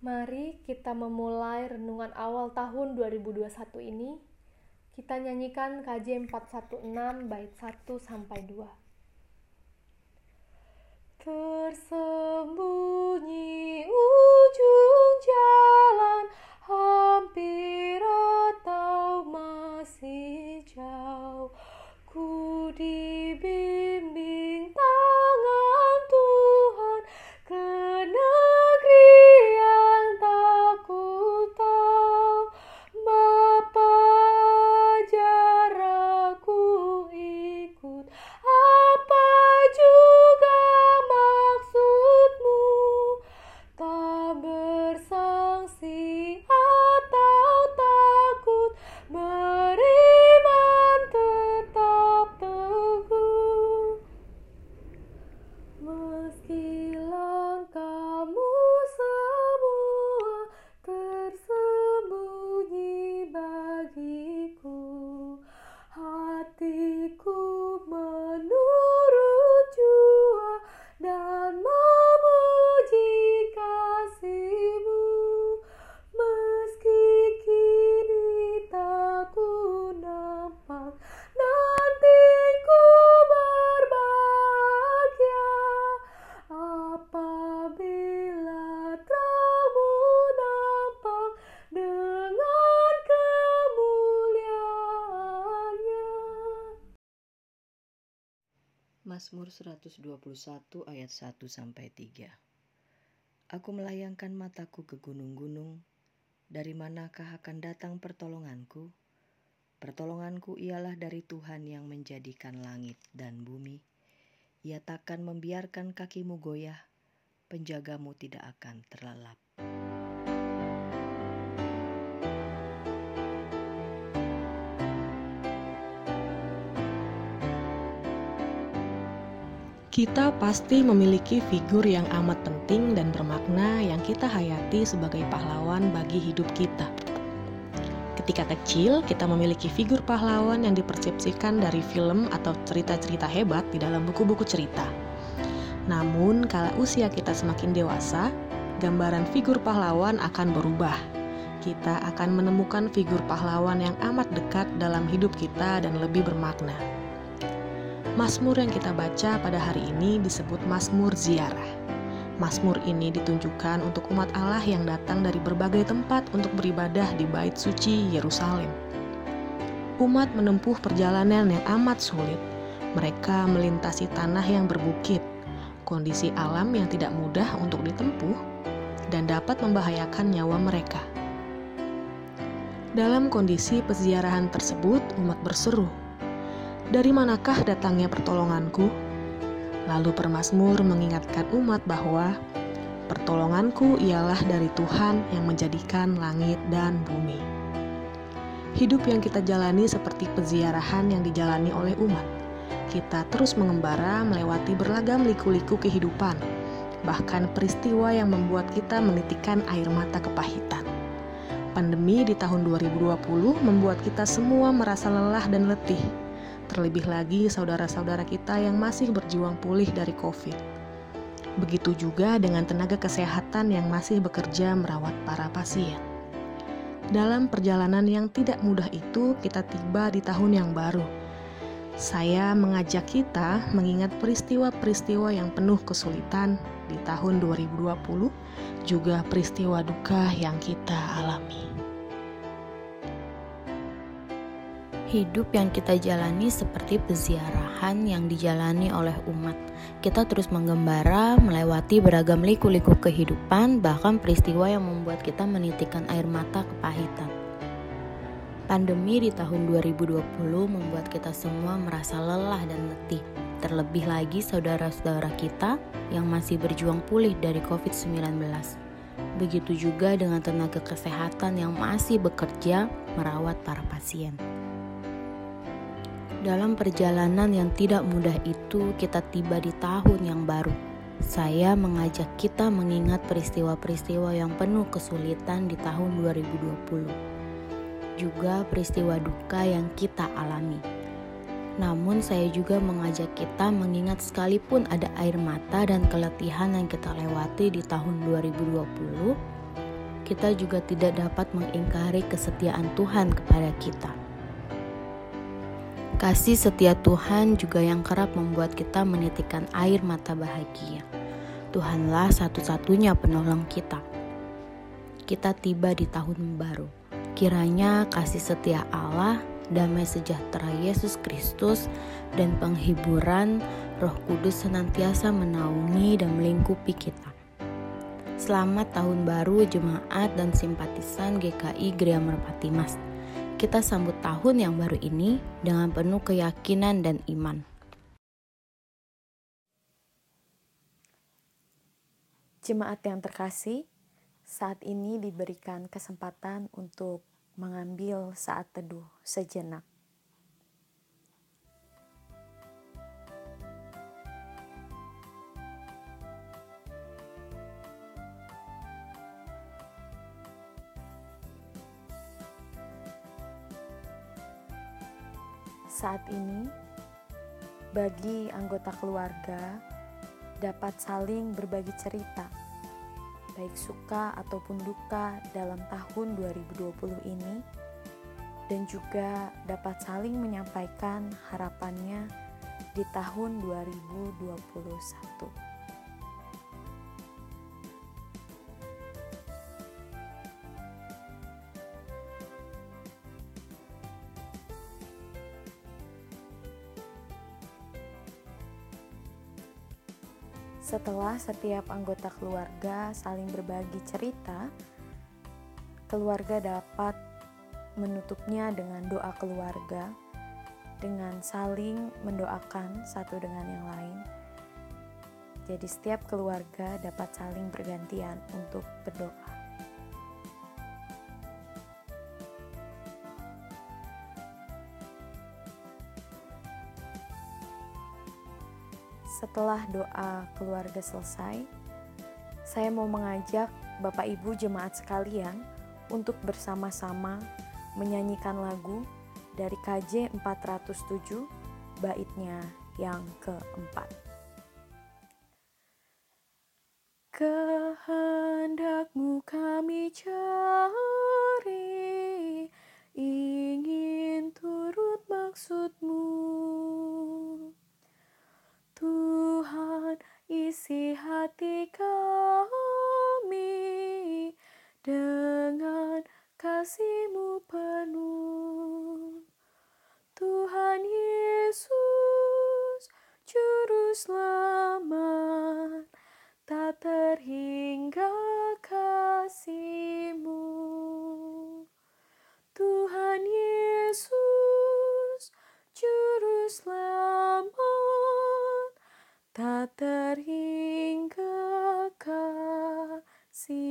Mari kita memulai renungan awal tahun 2021 ini. Kita nyanyikan KJ 416 bait 1 sampai 2. Tersembunyi Mazmur 121 ayat 1 sampai 3. Aku melayangkan mataku ke gunung-gunung, dari manakah akan datang pertolonganku? Pertolonganku ialah dari Tuhan yang menjadikan langit dan bumi. Ia takkan membiarkan kakimu goyah, penjagamu tidak akan terlelap. Kita pasti memiliki figur yang amat penting dan bermakna yang kita hayati sebagai pahlawan bagi hidup kita. Ketika kecil, kita memiliki figur pahlawan yang dipersepsikan dari film atau cerita-cerita hebat di dalam buku-buku cerita. Namun, kala usia kita semakin dewasa, gambaran figur pahlawan akan berubah. Kita akan menemukan figur pahlawan yang amat dekat dalam hidup kita dan lebih bermakna. Mazmur yang kita baca pada hari ini disebut Mazmur Ziarah. Mazmur ini ditunjukkan untuk umat Allah yang datang dari berbagai tempat untuk beribadah di Bait Suci Yerusalem. Umat menempuh perjalanan yang amat sulit. Mereka melintasi tanah yang berbukit, kondisi alam yang tidak mudah untuk ditempuh, dan dapat membahayakan nyawa mereka. Dalam kondisi peziarahan tersebut, umat berseru, dari manakah datangnya pertolonganku? Lalu permasmur mengingatkan umat bahwa pertolonganku ialah dari Tuhan yang menjadikan langit dan bumi. Hidup yang kita jalani seperti peziarahan yang dijalani oleh umat. Kita terus mengembara melewati beragam liku-liku kehidupan, bahkan peristiwa yang membuat kita menitikan air mata kepahitan. Pandemi di tahun 2020 membuat kita semua merasa lelah dan letih, terlebih lagi saudara-saudara kita yang masih berjuang pulih dari COVID. Begitu juga dengan tenaga kesehatan yang masih bekerja merawat para pasien. Dalam perjalanan yang tidak mudah itu, kita tiba di tahun yang baru. Saya mengajak kita mengingat peristiwa-peristiwa yang penuh kesulitan di tahun 2020, juga peristiwa duka yang kita alami. Hidup yang kita jalani seperti peziarahan yang dijalani oleh umat. Kita terus menggembara, melewati beragam liku-liku kehidupan, bahkan peristiwa yang membuat kita menitikan air mata kepahitan. Pandemi di tahun 2020 membuat kita semua merasa lelah dan letih. Terlebih lagi saudara-saudara kita yang masih berjuang pulih dari COVID-19. Begitu juga dengan tenaga kesehatan yang masih bekerja merawat para pasien. Dalam perjalanan yang tidak mudah itu, kita tiba di tahun yang baru. Saya mengajak kita mengingat peristiwa-peristiwa yang penuh kesulitan di tahun 2020. Juga peristiwa duka yang kita alami. Namun saya juga mengajak kita mengingat sekalipun ada air mata dan keletihan yang kita lewati di tahun 2020, kita juga tidak dapat mengingkari kesetiaan Tuhan kepada kita. Kasih setia Tuhan juga yang kerap membuat kita menitikan air mata bahagia. Tuhanlah satu-satunya penolong kita. Kita tiba di tahun baru. Kiranya kasih setia Allah, damai sejahtera Yesus Kristus, dan penghiburan Roh Kudus senantiasa menaungi dan melingkupi kita. Selamat tahun baru jemaat dan simpatisan GKI Gria Merpati Mas kita sambut tahun yang baru ini dengan penuh keyakinan dan iman. Jemaat yang terkasih, saat ini diberikan kesempatan untuk mengambil saat teduh sejenak. Saat ini, bagi anggota keluarga dapat saling berbagi cerita, baik suka ataupun duka dalam tahun 2020 ini, dan juga dapat saling menyampaikan harapannya di tahun 2021. Setelah setiap anggota keluarga saling berbagi cerita, keluarga dapat menutupnya dengan doa keluarga, dengan saling mendoakan satu dengan yang lain. Jadi, setiap keluarga dapat saling bergantian untuk berdoa. Setelah doa keluarga selesai, saya mau mengajak Bapak Ibu jemaat sekalian untuk bersama-sama menyanyikan lagu dari KJ 407 baitnya yang keempat. Kehendakmu kami cari, terhingga kasih